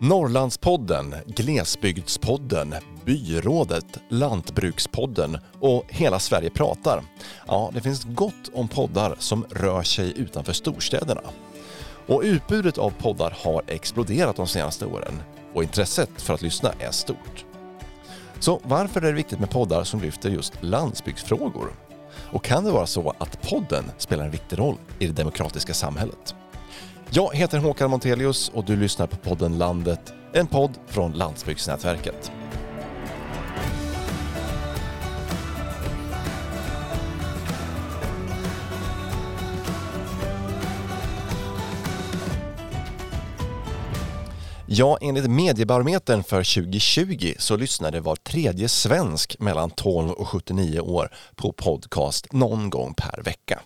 Norrlandspodden, Glesbygdspodden, Byrådet, Lantbrukspodden och Hela Sverige pratar. Ja, det finns gott om poddar som rör sig utanför storstäderna. Och utbudet av poddar har exploderat de senaste åren och intresset för att lyssna är stort. Så varför är det viktigt med poddar som lyfter just landsbygdsfrågor? Och kan det vara så att podden spelar en viktig roll i det demokratiska samhället? Jag heter Håkan Montelius och du lyssnar på podden Landet, en podd från Landsbygdsnätverket. Ja, enligt Mediebarometern för 2020 så lyssnade var tredje svensk mellan 12 och 79 år på podcast någon gång per vecka.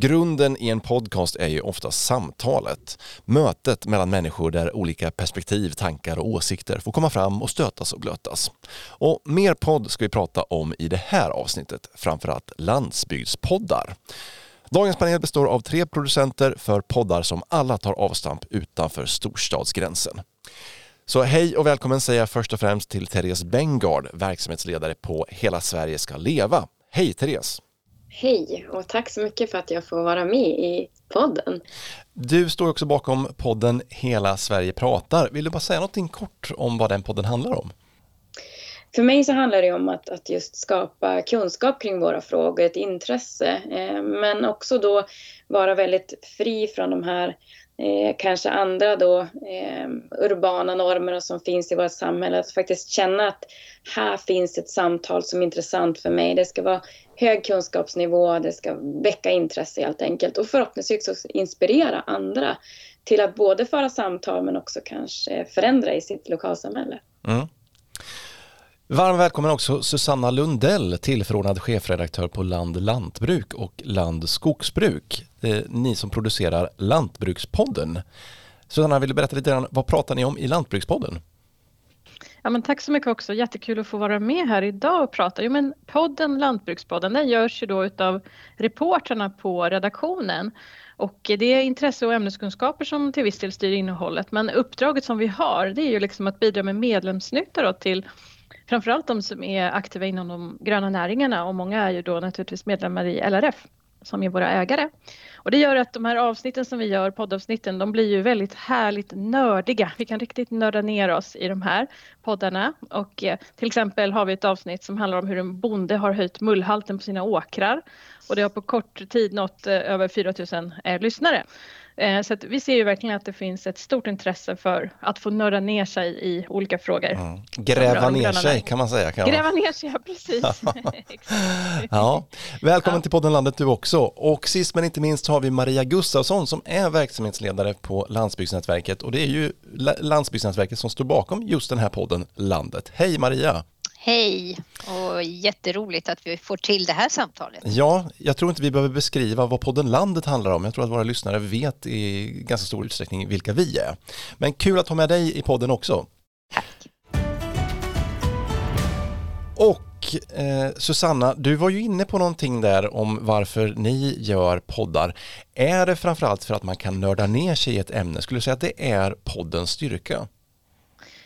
Grunden i en podcast är ju ofta samtalet. Mötet mellan människor där olika perspektiv, tankar och åsikter får komma fram och stötas och blötas. Och mer podd ska vi prata om i det här avsnittet, framförallt landsbygdspoddar. Dagens panel består av tre producenter för poddar som alla tar avstamp utanför storstadsgränsen. Så hej och välkommen säger jag först och främst till Therese Bengard, verksamhetsledare på Hela Sverige ska leva. Hej Therese! Hej och tack så mycket för att jag får vara med i podden. Du står också bakom podden Hela Sverige pratar. Vill du bara säga någonting kort om vad den podden handlar om? För mig så handlar det om att, att just skapa kunskap kring våra frågor, ett intresse, eh, men också då vara väldigt fri från de här eh, kanske andra då eh, urbana normer som finns i vårt samhälle. Att faktiskt känna att här finns ett samtal som är intressant för mig. Det ska vara hög kunskapsnivå, det ska väcka intresse helt enkelt och förhoppningsvis också inspirera andra till att både föra samtal men också kanske förändra i sitt lokalsamhälle. Mm. Varmt välkommen också Susanna Lundell, tillförordnad chefredaktör på Land Lantbruk och Land Skogsbruk. Eh, ni som producerar Lantbrukspodden. Susanna, vill du berätta lite grann, vad pratar ni om i Lantbrukspodden? Ja, men tack så mycket också, jättekul att få vara med här idag och prata. Jo, men podden Lantbrukspodden den görs ju då utav reportrarna på redaktionen och det är intresse och ämneskunskaper som till viss del styr innehållet men uppdraget som vi har det är ju liksom att bidra med medlemsnytta då till framförallt de som är aktiva inom de gröna näringarna och många är ju då naturligtvis medlemmar i LRF som är våra ägare. Och det gör att de här avsnitten som vi gör, poddavsnitten, de blir ju väldigt härligt nördiga. Vi kan riktigt nörda ner oss i de här poddarna och eh, till exempel har vi ett avsnitt som handlar om hur en bonde har höjt mullhalten på sina åkrar och det har på kort tid nått eh, över 4000 eh, lyssnare. Eh, så vi ser ju verkligen att det finns ett stort intresse för att få nörda ner sig i olika frågor. Mm. Gräva ner sig kan man säga. Kan Gräva ner sig, ja precis. ja. Välkommen ja. till podden Landet du också. Och sist men inte minst har vi Maria Gustafsson som är verksamhetsledare på Landsbygdsnätverket och det är ju Landsbygdsnätverket som står bakom just den här podden Landet. Hej Maria! Hej och jätteroligt att vi får till det här samtalet. Ja, jag tror inte vi behöver beskriva vad podden Landet handlar om. Jag tror att våra lyssnare vet i ganska stor utsträckning vilka vi är. Men kul att ha med dig i podden också. Tack. Och eh, Susanna, du var ju inne på någonting där om varför ni gör poddar. Är det framförallt för att man kan nörda ner sig i ett ämne? Skulle du säga att det är poddens styrka?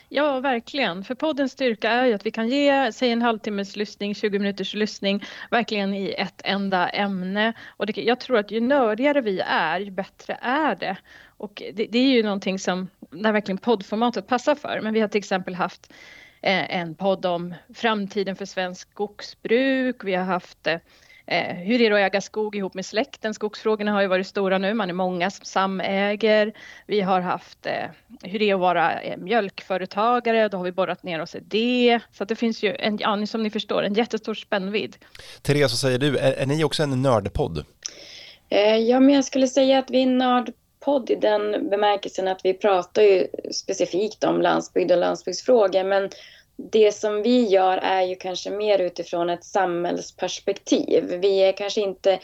Ja, verkligen. För poddens styrka är ju att vi kan ge, säg en halvtimmes lyssning, 20 minuters lyssning, verkligen i ett enda ämne. Och det, jag tror att ju nördigare vi är, ju bättre är det. Och det, det är ju någonting som, där verkligen poddformatet passar för. Men vi har till exempel haft eh, en podd om framtiden för svensk skogsbruk. Vi har haft eh, eh, hur är det att äga skog ihop med släkten? Skogsfrågorna har ju varit stora nu, man är många som samäger. Vi har haft eh, hur det är att vara eh, mjölkföretagare, då har vi borrat ner oss i det. Så att det finns ju, en, ja, som ni förstår, en jättestor spännvidd. Therese, vad säger du? Är, är ni också en nördpodd? Eh, ja, men jag skulle säga att vi är en nördpodd i den bemärkelsen att vi pratar ju specifikt om landsbygd och landsbygdsfrågor, men det som vi gör är ju kanske mer utifrån ett samhällsperspektiv. Vi är kanske inte,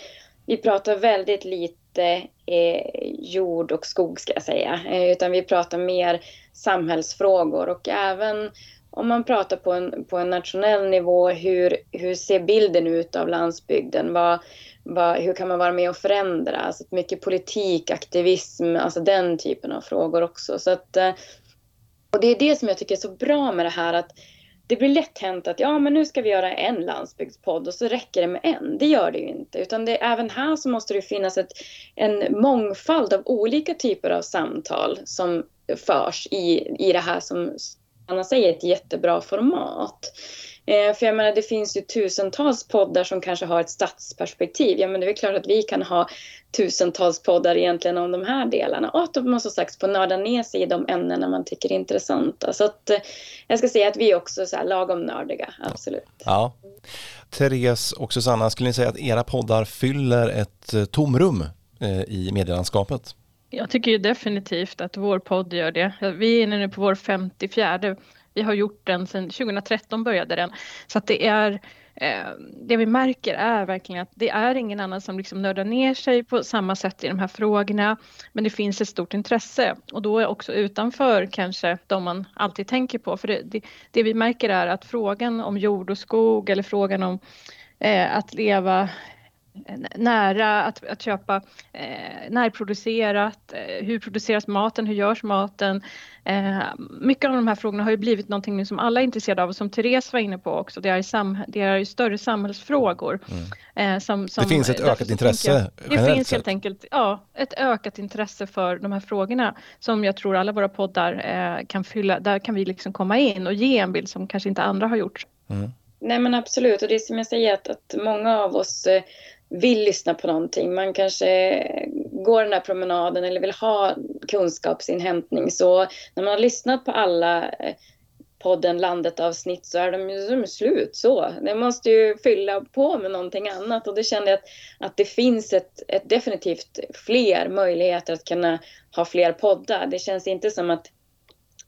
vi pratar väldigt lite eh, jord och skog ska jag säga, eh, utan vi pratar mer samhällsfrågor och även om man pratar på en, på en nationell nivå, hur, hur ser bilden ut av landsbygden? Vad, vad, hur kan man vara med och förändra? Alltså mycket politik, aktivism, alltså den typen av frågor också. Så att, eh, och det är det som jag tycker är så bra med det här att det blir lätt hänt att ja, men nu ska vi göra en landsbygdspodd och så räcker det med en. Det gör det ju inte, utan det, även här så måste det finnas ett, en mångfald av olika typer av samtal som förs i, i det här som Anna säger, ett jättebra format. Eh, för jag menar, det finns ju tusentals poddar som kanske har ett stadsperspektiv. Ja, men det är klart att vi kan ha tusentals poddar egentligen om de här delarna. Och att man som sagt får nörda ner sig i de ämnena man tycker är intressanta. Så att eh, jag ska säga att vi är också så här lagom nördiga, absolut. Ja. Therese och Susanna, skulle ni säga att era poddar fyller ett eh, tomrum eh, i medielandskapet? Jag tycker ju definitivt att vår podd gör det. Vi är inne nu på vår 54 vi har gjort den sedan 2013 började den. Så att det är eh, det vi märker är verkligen att det är ingen annan som liksom nördar ner sig på samma sätt i de här frågorna. Men det finns ett stort intresse och då är också utanför kanske de man alltid tänker på. För det, det, det vi märker är att frågan om jord och skog eller frågan om eh, att leva nära, att, att köpa eh, närproducerat, eh, hur produceras maten, hur görs maten? Eh, mycket av de här frågorna har ju blivit någonting som alla är intresserade av och som Therese var inne på också, det är, sam, det är större samhällsfrågor. Mm. Eh, som, som, det finns ett ökat intresse jag, Det finns helt enkelt ja, ett ökat intresse för de här frågorna som jag tror alla våra poddar eh, kan fylla, där kan vi liksom komma in och ge en bild som kanske inte andra har gjort. Mm. Nej men absolut och det är som jag säger att, att många av oss eh, vill lyssna på någonting. Man kanske eh, går den här promenaden eller vill ha kunskapsinhämtning. Så när man har lyssnat på alla eh, podden Landet avsnitt så är de ju som slut så. Det måste ju fylla på med någonting annat och det kände jag att, att det finns ett, ett definitivt fler möjligheter att kunna ha fler poddar. Det känns inte som att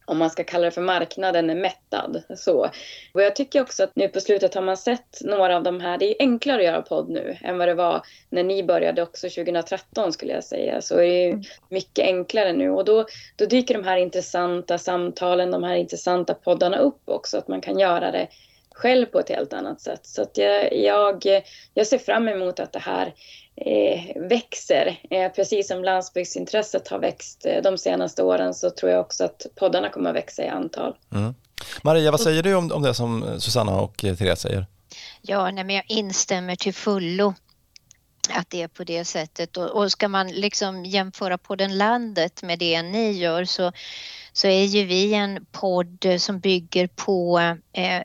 om man ska kalla det för marknaden, är mättad. Så. Och jag tycker också att nu på slutet har man sett några av de här, det är enklare att göra podd nu än vad det var när ni började också 2013 skulle jag säga. Så är det mm. mycket enklare nu och då, då dyker de här intressanta samtalen, de här intressanta poddarna upp också, att man kan göra det själv på ett helt annat sätt. Så att jag, jag, jag ser fram emot att det här eh, växer. Eh, precis som landsbygdsintresset har växt eh, de senaste åren så tror jag också att poddarna kommer att växa i antal. Mm. Maria, vad säger du om, om det som Susanna och eh, Therese säger? Ja, nej, men jag instämmer till fullo att det är på det sättet och, och ska man liksom jämföra på den landet med det ni gör så, så är ju vi en podd som bygger på eh,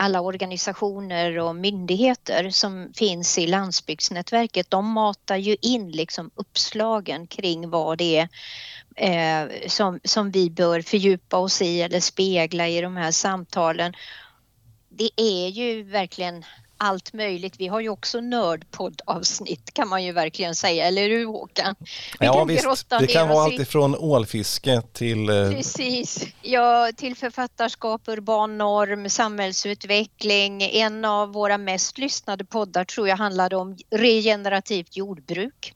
alla organisationer och myndigheter som finns i landsbygdsnätverket, de matar ju in liksom uppslagen kring vad det är eh, som, som vi bör fördjupa oss i eller spegla i de här samtalen. Det är ju verkligen allt möjligt. Vi har ju också nördpoddavsnitt kan man ju verkligen säga, eller hur Håkan? Vi ja visst, det kan vara allt ifrån ålfiske till... Eh, Precis, ja till författarskap, urban norm, samhällsutveckling. En av våra mest lyssnade poddar tror jag handlade om regenerativt jordbruk.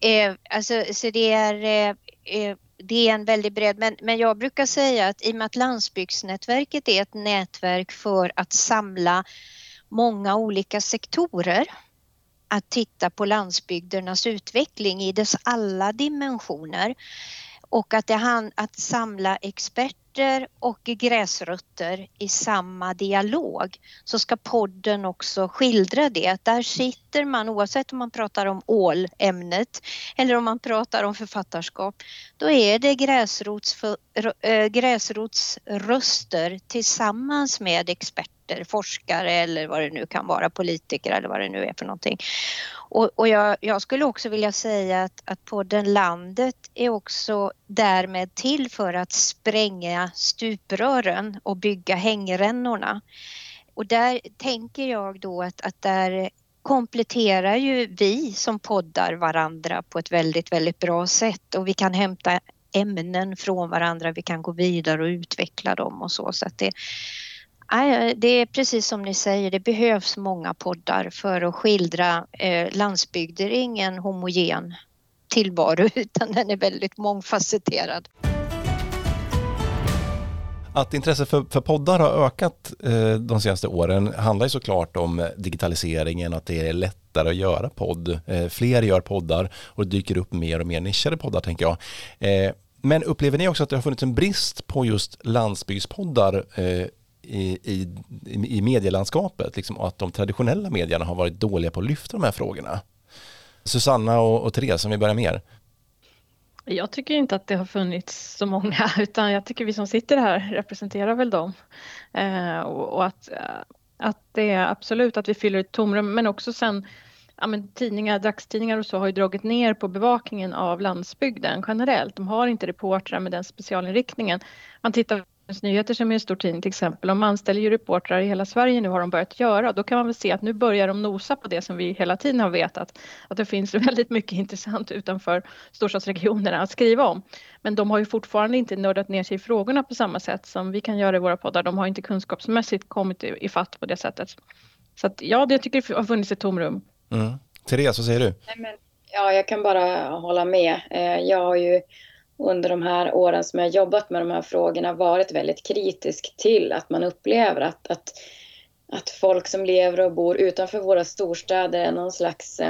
Eh, alltså, så det är eh, eh det är en väldigt bred, men, men jag brukar säga att i och med att Landsbygdsnätverket är ett nätverk för att samla många olika sektorer att titta på landsbygdernas utveckling i dess alla dimensioner. Och att, det att samla experter och gräsrötter i samma dialog så ska podden också skildra det. Där sitter man oavsett om man pratar om ålämnet eller om man pratar om författarskap. Då är det gräsrots, eh, gräsrotsröster tillsammans med experter experter, forskare eller vad det nu kan vara, politiker eller vad det nu är för någonting. Och, och jag, jag, skulle också vilja säga att, att podden Landet är också därmed till för att spränga stuprören och bygga hängrännorna. Och där tänker jag då att, att där kompletterar ju vi som poddar varandra på ett väldigt, väldigt bra sätt och vi kan hämta ämnen från varandra, vi kan gå vidare och utveckla dem och så. så att det, det är precis som ni säger, det behövs många poddar för att skildra eh, landsbygder. Det är ingen homogen tillvaro utan den är väldigt mångfacetterad. Att intresset för, för poddar har ökat eh, de senaste åren handlar ju såklart om digitaliseringen, att det är lättare att göra podd. Eh, fler gör poddar och det dyker upp mer och mer nischade poddar tänker jag. Eh, Men upplever ni också att det har funnits en brist på just landsbygdspoddar eh, i, i, i medielandskapet liksom, och att de traditionella medierna har varit dåliga på att lyfta de här frågorna? Susanna och, och Therese, om vi börjar med er. Jag tycker inte att det har funnits så många utan jag tycker vi som sitter här representerar väl dem. Eh, och, och, att, eh, att det är absolut att vi fyller ett tomrum men också sen ja, men tidningar, dagstidningar och så har ju dragit ner på bevakningen av landsbygden generellt. De har inte reportrar med den specialinriktningen. Man tittar Nyheter som är en stor tidning till exempel, de anställer ju reportrar i hela Sverige nu har de börjat göra. Då kan man väl se att nu börjar de nosa på det som vi hela tiden har vetat, att det finns väldigt mycket intressant utanför storstadsregionerna att skriva om. Men de har ju fortfarande inte nördat ner sig i frågorna på samma sätt som vi kan göra i våra poddar. De har inte kunskapsmässigt kommit i fatt på det sättet. Så att, ja, det jag tycker det har funnits ett tomrum. Mm. Therese, vad säger du? Nej, men, ja, jag kan bara hålla med. Eh, jag har ju under de här åren som jag jobbat med de här frågorna varit väldigt kritisk till att man upplever att, att, att folk som lever och bor utanför våra storstäder är någon slags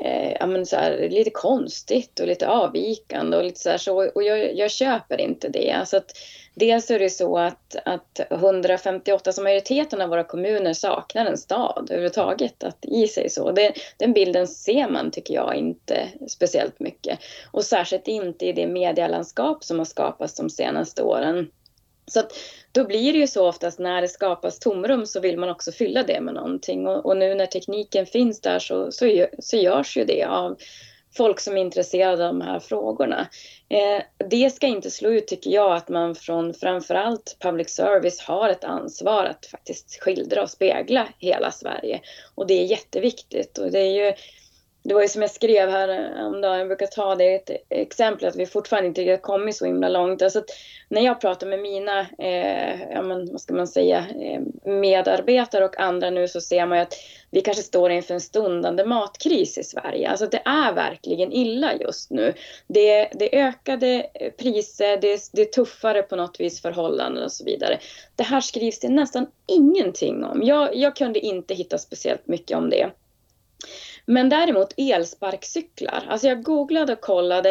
eh, men så här, lite konstigt och lite avvikande och lite så här så och jag, jag köper inte det. Så att, dels är det så att, att 158, som majoriteten av våra kommuner saknar en stad överhuvudtaget att i sig så. Det, den bilden ser man tycker jag inte speciellt mycket och särskilt inte i det medielandskap som har skapats de senaste åren. Så att då blir det ju så oftast när det skapas tomrum så vill man också fylla det med någonting och, och nu när tekniken finns där så, så, så görs ju det av folk som är intresserade av de här frågorna. Eh, det ska inte slå ut, tycker jag, att man från framförallt public service har ett ansvar att faktiskt skildra och spegla hela Sverige. Och det är jätteviktigt. Och det är ju det var ju som jag skrev här om dagen, jag brukar ta det ett exempel att vi fortfarande inte har kommit så himla långt. Alltså när jag pratar med mina, eh, ja men, vad ska man säga, eh, medarbetare och andra nu så ser man ju att vi kanske står inför en stundande matkris i Sverige. Alltså det är verkligen illa just nu. Det, det är ökade priser, det, det är tuffare på något vis förhållanden och så vidare. Det här skrivs det nästan ingenting om. Jag, jag kunde inte hitta speciellt mycket om det. Men däremot elsparkcyklar. Alltså jag googlade och kollade.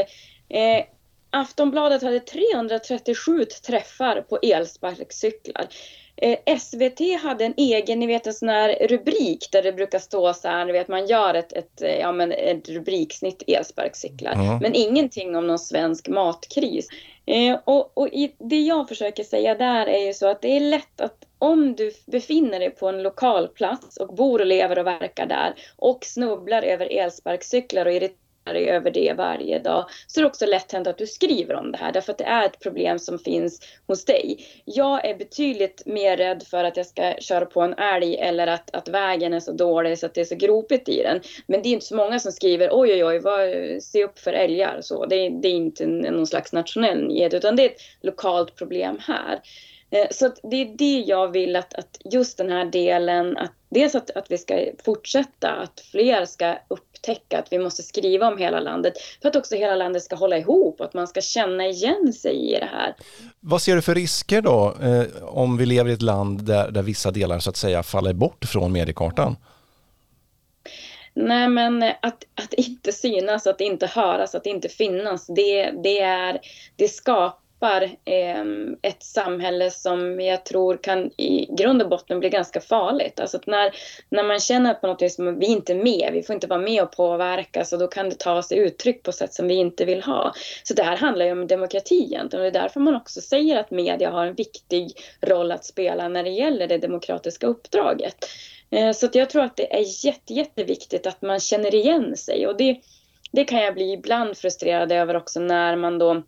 Eh, Aftonbladet hade 337 träffar på elsparkcyklar. Eh, SVT hade en egen, ni vet en sån här rubrik där det brukar stå så här, ni vet man gör ett, ett, eh, ja, men ett rubriksnitt elsparkcyklar. Mm. Men ingenting om någon svensk matkris. Eh, och, och i, det jag försöker säga där är ju så att det är lätt att om du befinner dig på en lokal plats och bor och lever och verkar där och snubblar över elsparkcyklar och irriterar dig över det varje dag så är det också lätt hänt att du skriver om det här därför att det är ett problem som finns hos dig. Jag är betydligt mer rädd för att jag ska köra på en älg eller att, att vägen är så dålig så att det är så gropigt i den. Men det är inte så många som skriver oj oj oj, vad, se upp för älgar. Så det, det är inte någon slags nationell nyhet utan det är ett lokalt problem här. Eh, så det är det jag vill att, att just den här delen, att dels att, att vi ska fortsätta, att fler ska upptäcka att vi måste skriva om hela landet, för att också hela landet ska hålla ihop och att man ska känna igen sig i det här. Vad ser du för risker då, eh, om vi lever i ett land där, där vissa delar så att säga faller bort från mediekartan? Nej, men att, att inte synas, att inte höras, att inte finnas, det, det, är, det skapar skapar eh, ett samhälle som jag tror kan i grund och botten bli ganska farligt. Alltså när, när man känner på något vis att vi inte är med, vi får inte vara med och påverka, så då kan det ta sig uttryck på sätt som vi inte vill ha. Så det här handlar ju om demokrati egentligen och det är därför man också säger att media har en viktig roll att spela när det gäller det demokratiska uppdraget. Eh, så jag tror att det är jätte, jätteviktigt att man känner igen sig och det, det kan jag bli ibland frustrerad över också när man då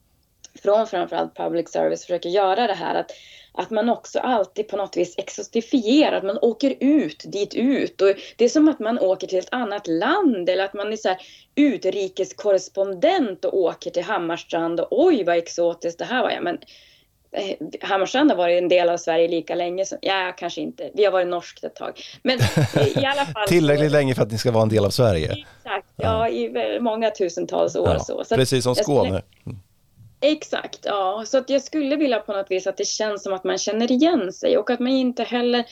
från framförallt public service försöker göra det här att, att man också alltid på något vis exotifierar, att man åker ut dit ut. Och det är som att man åker till ett annat land eller att man är så här utrikeskorrespondent och åker till Hammarstrand och oj vad exotiskt det här var. Ja, men, eh, Hammarstrand har varit en del av Sverige lika länge som, ja kanske inte, vi har varit norskt ett tag. Men i alla fall. Tillräckligt länge för att ni ska vara en del av Sverige. Exakt, ja, ja i många tusentals år. Ja, så. så precis som Skåne. Mm. Exakt, ja. Så att jag skulle vilja på något vis att det känns som att man känner igen sig och att man inte heller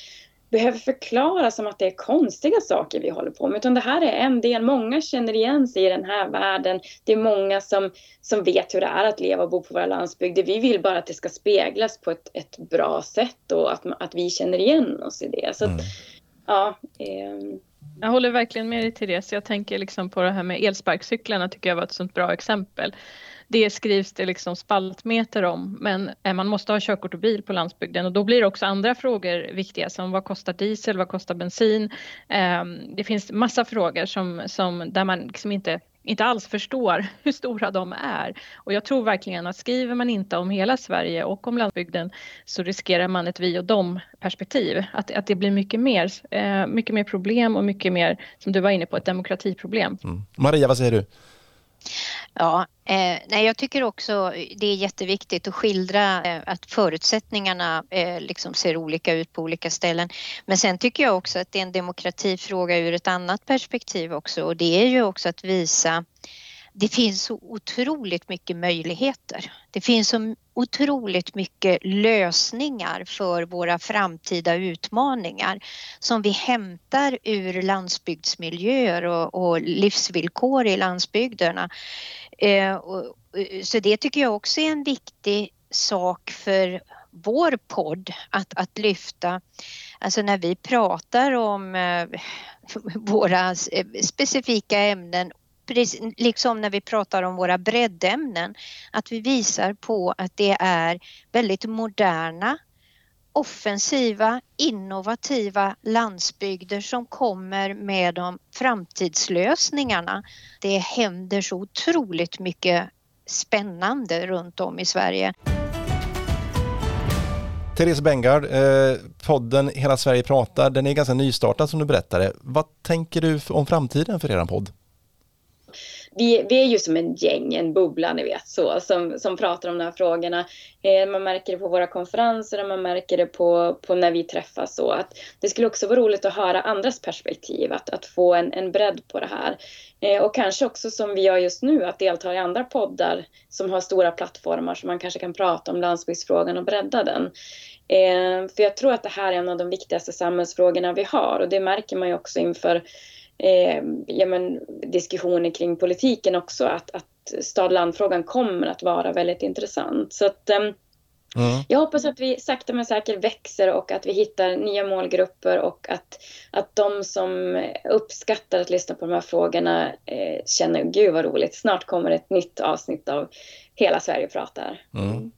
behöver förklara som att det är konstiga saker vi håller på med. Utan det här är en del. Många känner igen sig i den här världen. Det är många som, som vet hur det är att leva och bo på våra landsbygder. Vi vill bara att det ska speglas på ett, ett bra sätt och att, att vi känner igen oss i det. Så att, mm. ja, eh, jag håller verkligen med dig Therese. Jag tänker liksom på det här med elsparkcyklarna tycker jag var ett sånt bra exempel. Det skrivs det liksom spaltmeter om men eh, man måste ha körkort och bil på landsbygden och då blir också andra frågor viktiga som vad kostar diesel, vad kostar bensin? Ehm, det finns massa frågor som, som där man liksom inte inte alls förstår hur stora de är. Och jag tror verkligen att skriver man inte om hela Sverige och om landsbygden så riskerar man ett vi och dem perspektiv. Att, att det blir mycket mer, eh, mycket mer problem och mycket mer, som du var inne på, ett demokratiproblem. Mm. Maria, vad säger du? Ja, eh, nej, jag tycker också det är jätteviktigt att skildra eh, att förutsättningarna eh, liksom ser olika ut på olika ställen. Men sen tycker jag också att det är en demokratifråga ur ett annat perspektiv också och det är ju också att visa det finns så otroligt mycket möjligheter. Det finns så otroligt mycket lösningar för våra framtida utmaningar som vi hämtar ur landsbygdsmiljöer och, och livsvillkor i landsbygderna. Eh, och, eh, så det tycker jag också är en viktig sak för vår podd att, att lyfta. Alltså när vi pratar om eh, våra eh, specifika ämnen liksom när vi pratar om våra breddämnen, att vi visar på att det är väldigt moderna, offensiva, innovativa landsbygder som kommer med de framtidslösningarna. Det händer så otroligt mycket spännande runt om i Sverige. Therese Bengard, eh, podden Hela Sverige pratar, den är ganska nystartad som du berättade. Vad tänker du om framtiden för er podd? Vi, vi är ju som en gäng, en bubbla ni vet, så, som, som pratar om de här frågorna. Eh, man märker det på våra konferenser och man märker det på, på när vi träffas. Så, att det skulle också vara roligt att höra andras perspektiv, att, att få en, en bredd på det här. Eh, och kanske också som vi gör just nu, att delta i andra poddar som har stora plattformar så man kanske kan prata om landsbygdsfrågan och bredda den. Eh, för jag tror att det här är en av de viktigaste samhällsfrågorna vi har och det märker man ju också inför eh, ja, men, diskussioner kring politiken också, att, att stad-land-frågan kommer att vara väldigt intressant. Så att, eh, Mm. Jag hoppas att vi sakta men säkert växer och att vi hittar nya målgrupper och att, att de som uppskattar att lyssna på de här frågorna eh, känner gud vad roligt, snart kommer ett nytt avsnitt av Hela Sverige pratar. Mm.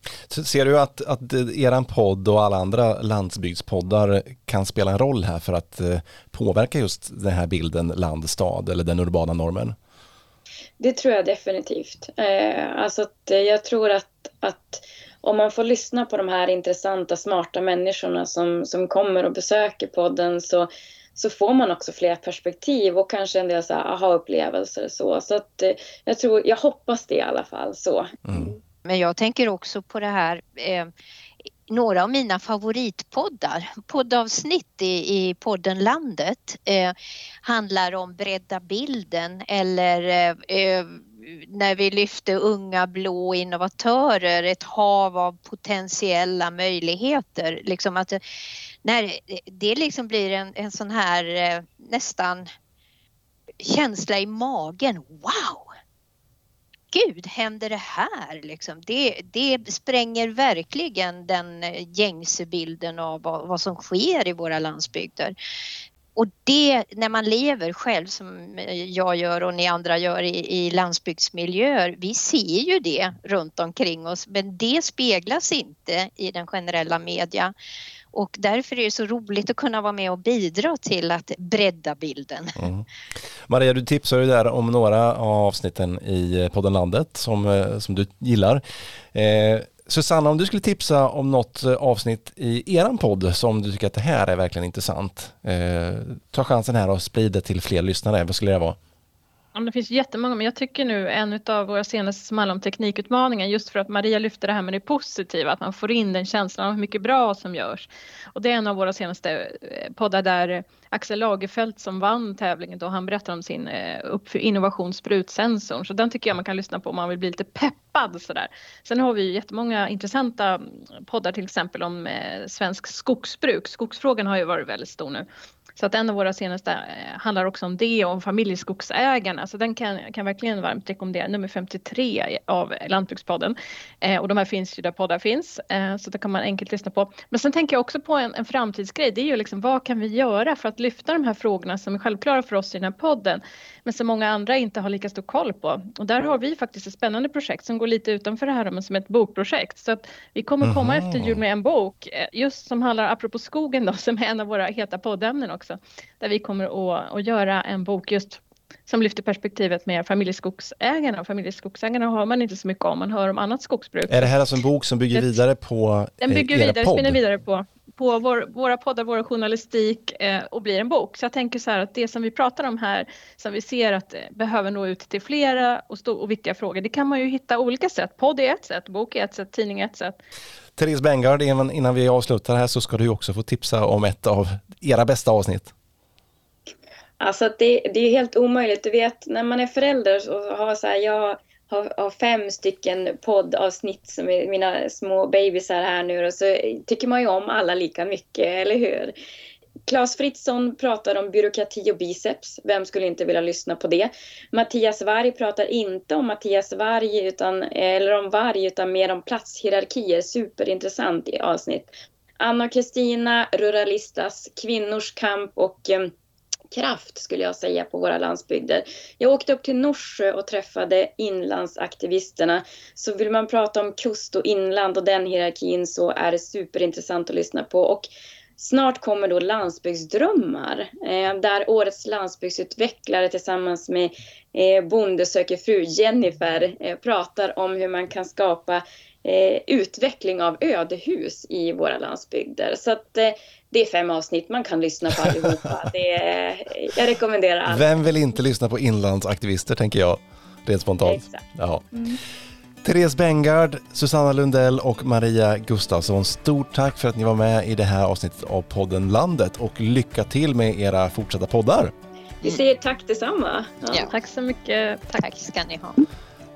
ser du att, att eran podd och alla andra landsbygdspoddar kan spela en roll här för att eh, påverka just den här bilden land-stad eller den urbana normen? Det tror jag definitivt. Eh, alltså att, jag tror att, att om man får lyssna på de här intressanta, smarta människorna som, som kommer och besöker podden så, så får man också fler perspektiv och kanske en del aha-upplevelser. Så, så att, eh, jag, tror, jag hoppas det i alla fall. Så. Mm. Men jag tänker också på det här eh, några av mina favoritpoddar, poddavsnitt i, i podden Landet eh, handlar om bredda bilden eller eh, eh när vi lyfte unga blå innovatörer, ett hav av potentiella möjligheter. Liksom att när det liksom blir en, en sån här eh, nästan känsla i magen. Wow! Gud, händer det här? Liksom. Det, det spränger verkligen den eh, gängse bilden av vad, vad som sker i våra landsbygder. Och det, när man lever själv som jag gör och ni andra gör i, i landsbygdsmiljöer, vi ser ju det runt omkring oss men det speglas inte i den generella media. Och därför är det så roligt att kunna vara med och bidra till att bredda bilden. Mm. Maria, du tipsade ju där om några av avsnitten i eh, podden Landet som, eh, som du gillar. Eh, Susanna, om du skulle tipsa om något eh, avsnitt i eran podd som du tycker att det här är verkligen intressant. Eh, ta chansen här och sprid det till fler lyssnare. Vad skulle det vara? Ja, det finns jättemånga, men jag tycker nu en av våra senaste som handlar om teknikutmaningen just för att Maria lyfter det här med det positiva, att man får in den känslan av hur mycket bra som görs. Och det är en av våra senaste eh, poddar där Axel Lagerfeldt som vann tävlingen då han berättar om sin eh, innovation sprutsensorn. Så den tycker jag man kan lyssna på om man vill bli lite peppad sådär. Sen har vi ju jättemånga intressanta mm, poddar till exempel om eh, svensk skogsbruk. Skogsfrågan har ju varit väldigt stor nu. Så att en av våra senaste eh, handlar också om det och om familjeskogsägarna. Så den kan jag verkligen varmt rekommendera. Nummer 53 av Lantbrukspodden. Eh, och de här finns ju där poddar finns. Eh, så det kan man enkelt lyssna på. Men sen tänker jag också på en, en framtidsgrej. Det är ju liksom vad kan vi göra för att lyfta de här frågorna som är självklara för oss i den här podden. Men som många andra inte har lika stor koll på. Och där har vi faktiskt ett spännande projekt som går lite utanför det här men som ett bokprojekt. Så att vi kommer komma Aha. efter jul med en bok just som handlar, apropå skogen då, som är en av våra heta poddämnen också också. Där vi kommer att, att göra en bok just som lyfter perspektivet med familjeskogsägarna. Och familjeskogsägarna hör man inte så mycket om, man hör om annat skogsbruk. Är det här alltså en bok som bygger vidare på Den bygger era vidare, spinner vidare på, på vår, våra poddar, vår journalistik eh, och blir en bok. Så jag tänker så här att det som vi pratar om här, som vi ser att eh, behöver nå ut till flera och, stå, och viktiga frågor, det kan man ju hitta olika sätt. Podd är ett sätt, bok är ett sätt, tidning är ett sätt. Therese Bengard, innan vi avslutar här så ska du också få tipsa om ett av era bästa avsnitt. Alltså det, det är helt omöjligt. Du vet, när man är förälder och har så här, jag har, har fem stycken poddavsnitt som är mina små bebisar här nu och så tycker man ju om alla lika mycket, eller hur? Claes Fritzson pratar om byråkrati och biceps. Vem skulle inte vilja lyssna på det? Mattias Varg pratar inte om Mattias Varg utan, eller om varg utan mer om platshierarkier. Superintressant i avsnitt. Anna och Kristina, Ruralistas, kvinnors kamp och eh, kraft skulle jag säga på våra landsbygder. Jag åkte upp till Norsjö och träffade inlandsaktivisterna. Så vill man prata om kust och inland och den hierarkin så är det superintressant att lyssna på. Och Snart kommer då Landsbygdsdrömmar eh, där årets landsbygdsutvecklare tillsammans med eh, Bonde söker fru Jennifer eh, pratar om hur man kan skapa utveckling av ödehus i våra landsbygder. Så att, det är fem avsnitt, man kan lyssna på allihopa. Det är, jag rekommenderar alla. Vem vill inte lyssna på inlandsaktivister tänker jag, rent spontant. Exakt. Ja. Mm. Therese Bengard, Susanna Lundell och Maria Gustafsson, stort tack för att ni var med i det här avsnittet av podden Landet och lycka till med era fortsatta poddar. Vi säger tack detsamma. Ja. ja. Tack så mycket. Tack. tack ska ni ha.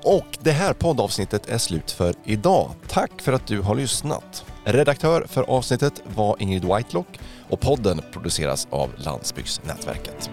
Och det här poddavsnittet är slut för idag. Tack för att du har lyssnat. Redaktör för avsnittet var Ingrid Whitelock och podden produceras av Landsbygdsnätverket.